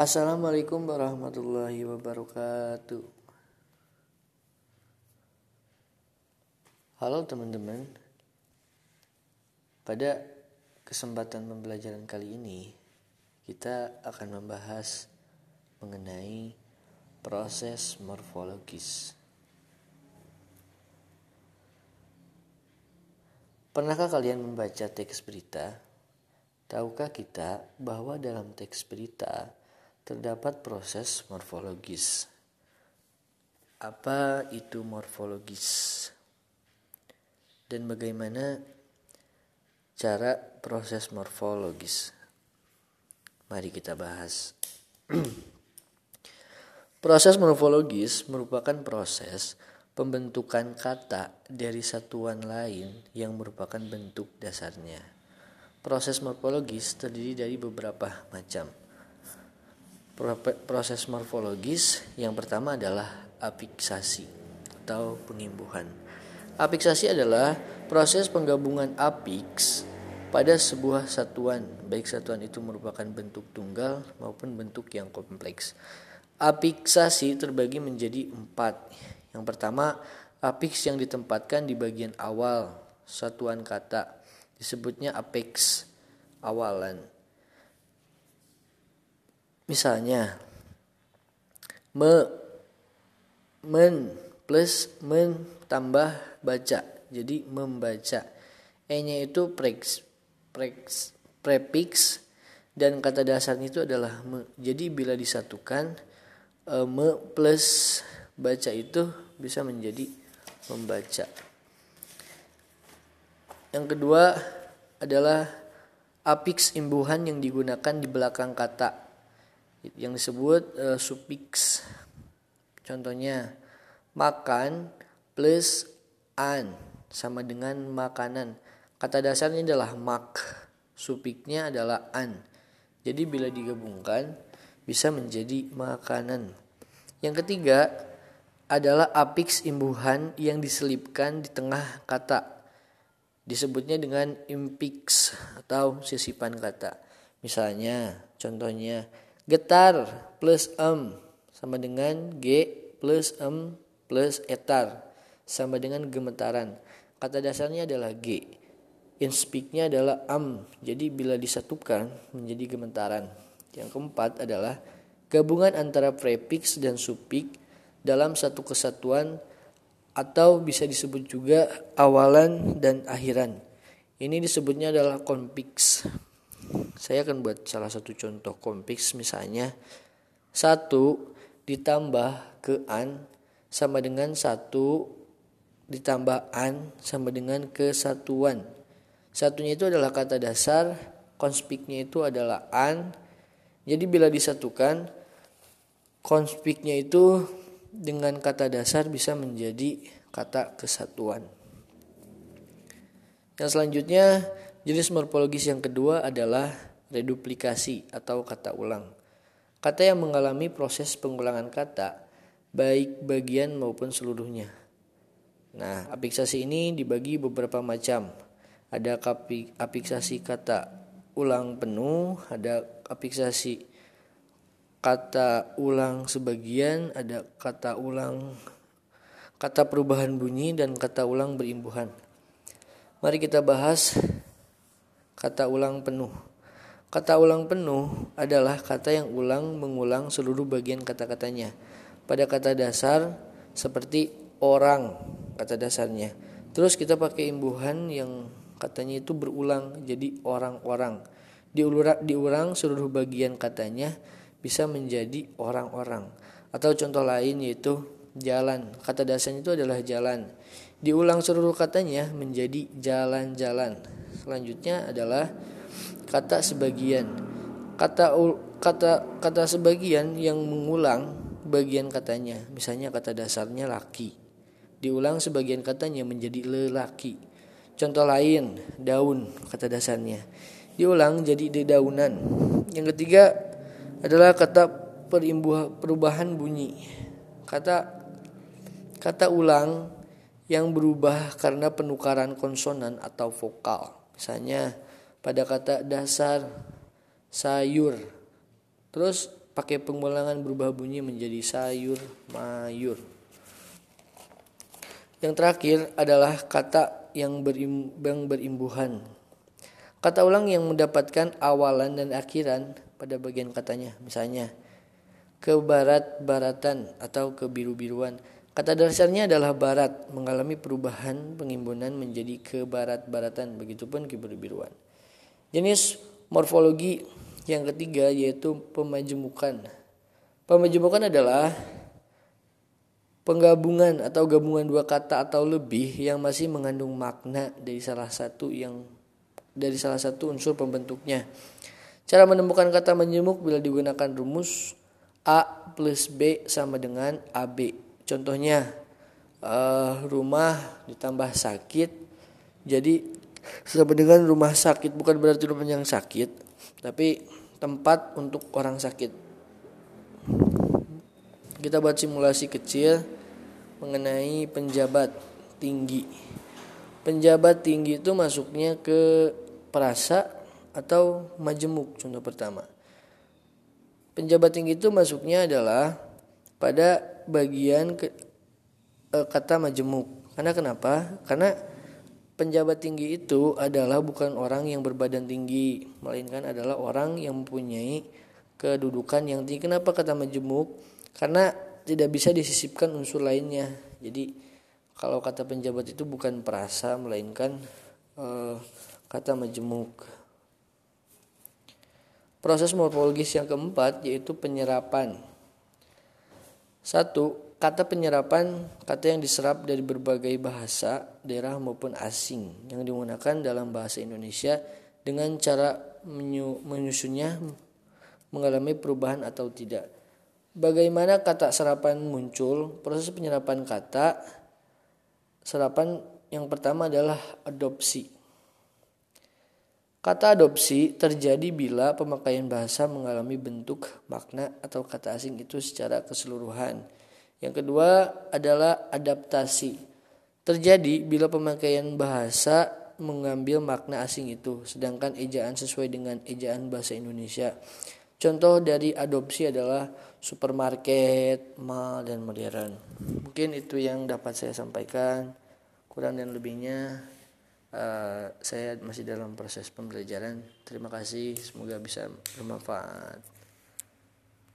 Assalamualaikum warahmatullahi wabarakatuh. Halo teman-teman. Pada kesempatan pembelajaran kali ini, kita akan membahas mengenai proses morfologis. Pernahkah kalian membaca teks berita? Tahukah kita bahwa dalam teks berita terdapat proses morfologis? Apa itu morfologis? Dan bagaimana cara proses morfologis? Mari kita bahas. proses morfologis merupakan proses pembentukan kata dari satuan lain yang merupakan bentuk dasarnya. Proses morfologis terdiri dari beberapa macam. Proses morfologis yang pertama adalah afiksasi atau pengimbuhan. Afiksasi adalah proses penggabungan afiks pada sebuah satuan, baik satuan itu merupakan bentuk tunggal maupun bentuk yang kompleks. Afiksasi terbagi menjadi empat, yang pertama, apiks yang ditempatkan di bagian awal satuan kata disebutnya apex awalan. Misalnya, me, men plus men tambah baca. Jadi membaca. E-nya itu prex, prex, prefix dan kata dasarnya itu adalah me. Jadi bila disatukan e, me plus baca itu bisa menjadi membaca. Yang kedua adalah apiks imbuhan yang digunakan di belakang kata yang disebut uh, sufiks. Contohnya makan plus an sama dengan makanan. Kata dasarnya adalah mak, sufiknya adalah an. Jadi bila digabungkan bisa menjadi makanan. Yang ketiga adalah apiks imbuhan yang diselipkan di tengah kata. Disebutnya dengan impix atau sisipan kata. Misalnya, contohnya getar plus em sama dengan g plus em plus etar sama dengan gemetaran. Kata dasarnya adalah g. Inspiknya adalah am. Jadi bila disatukan menjadi gemetaran. Yang keempat adalah gabungan antara prefix dan suffix dalam satu kesatuan atau bisa disebut juga awalan dan akhiran. Ini disebutnya adalah konfiks. Saya akan buat salah satu contoh konfiks misalnya satu ditambah ke an sama dengan satu ditambah an sama dengan kesatuan. Satunya itu adalah kata dasar, konspiknya itu adalah an. Jadi bila disatukan, konspiknya itu dengan kata dasar bisa menjadi kata kesatuan. Yang selanjutnya, jenis morfologis yang kedua adalah reduplikasi atau kata ulang. Kata yang mengalami proses pengulangan kata, baik bagian maupun seluruhnya. Nah, afiksasi ini dibagi beberapa macam. Ada afiksasi kata ulang penuh, ada afiksasi kata ulang sebagian, ada kata ulang kata perubahan bunyi dan kata ulang berimbuhan. Mari kita bahas kata ulang penuh. Kata ulang penuh adalah kata yang ulang mengulang seluruh bagian kata-katanya. Pada kata dasar seperti orang kata dasarnya. Terus kita pakai imbuhan yang katanya itu berulang jadi orang-orang. Diulang, diulang seluruh bagian katanya bisa menjadi orang-orang. Atau contoh lain yaitu jalan. Kata dasarnya itu adalah jalan. Diulang seluruh katanya menjadi jalan-jalan. Selanjutnya adalah kata sebagian. Kata kata kata sebagian yang mengulang bagian katanya. Misalnya kata dasarnya laki. Diulang sebagian katanya menjadi lelaki. Contoh lain, daun kata dasarnya. Diulang jadi dedaunan. Yang ketiga adalah kata perubahan bunyi. Kata kata ulang yang berubah karena penukaran konsonan atau vokal. Misalnya pada kata dasar sayur. Terus pakai pengulangan berubah bunyi menjadi sayur mayur. Yang terakhir adalah kata yang, berim, yang berimbuhan. Kata ulang yang mendapatkan awalan dan akhiran pada bagian katanya. Misalnya, ke barat-baratan atau ke biru-biruan. Kata dasarnya adalah barat, mengalami perubahan pengimbunan menjadi ke barat-baratan, begitupun ke biru-biruan. Jenis morfologi yang ketiga yaitu pemajemukan. Pemajemukan adalah penggabungan atau gabungan dua kata atau lebih yang masih mengandung makna dari salah satu yang dari salah satu unsur pembentuknya. Cara menemukan kata menjemuk bila digunakan rumus A plus B sama dengan AB. Contohnya uh, rumah ditambah sakit jadi sama dengan rumah sakit bukan berarti rumah yang sakit tapi tempat untuk orang sakit kita buat simulasi kecil mengenai penjabat tinggi. Penjabat tinggi itu masuknya ke perasa atau majemuk contoh pertama. Penjabat tinggi itu masuknya adalah pada bagian ke, e, kata majemuk. Karena kenapa? Karena penjabat tinggi itu adalah bukan orang yang berbadan tinggi, melainkan adalah orang yang mempunyai kedudukan yang tinggi. Kenapa kata majemuk? karena tidak bisa disisipkan unsur lainnya jadi kalau kata penjabat itu bukan perasa melainkan uh, kata majemuk proses morfologis yang keempat yaitu penyerapan satu kata penyerapan kata yang diserap dari berbagai bahasa daerah maupun asing yang digunakan dalam bahasa Indonesia dengan cara menyusunnya mengalami perubahan atau tidak Bagaimana kata serapan muncul? Proses penyerapan kata serapan yang pertama adalah adopsi. Kata adopsi terjadi bila pemakaian bahasa mengalami bentuk, makna, atau kata asing itu secara keseluruhan. Yang kedua adalah adaptasi. Terjadi bila pemakaian bahasa mengambil makna asing itu, sedangkan ejaan sesuai dengan ejaan bahasa Indonesia. Contoh dari adopsi adalah supermarket, mall, dan modern. Mungkin itu yang dapat saya sampaikan. Kurang dan lebihnya uh, saya masih dalam proses pembelajaran. Terima kasih, semoga bisa bermanfaat.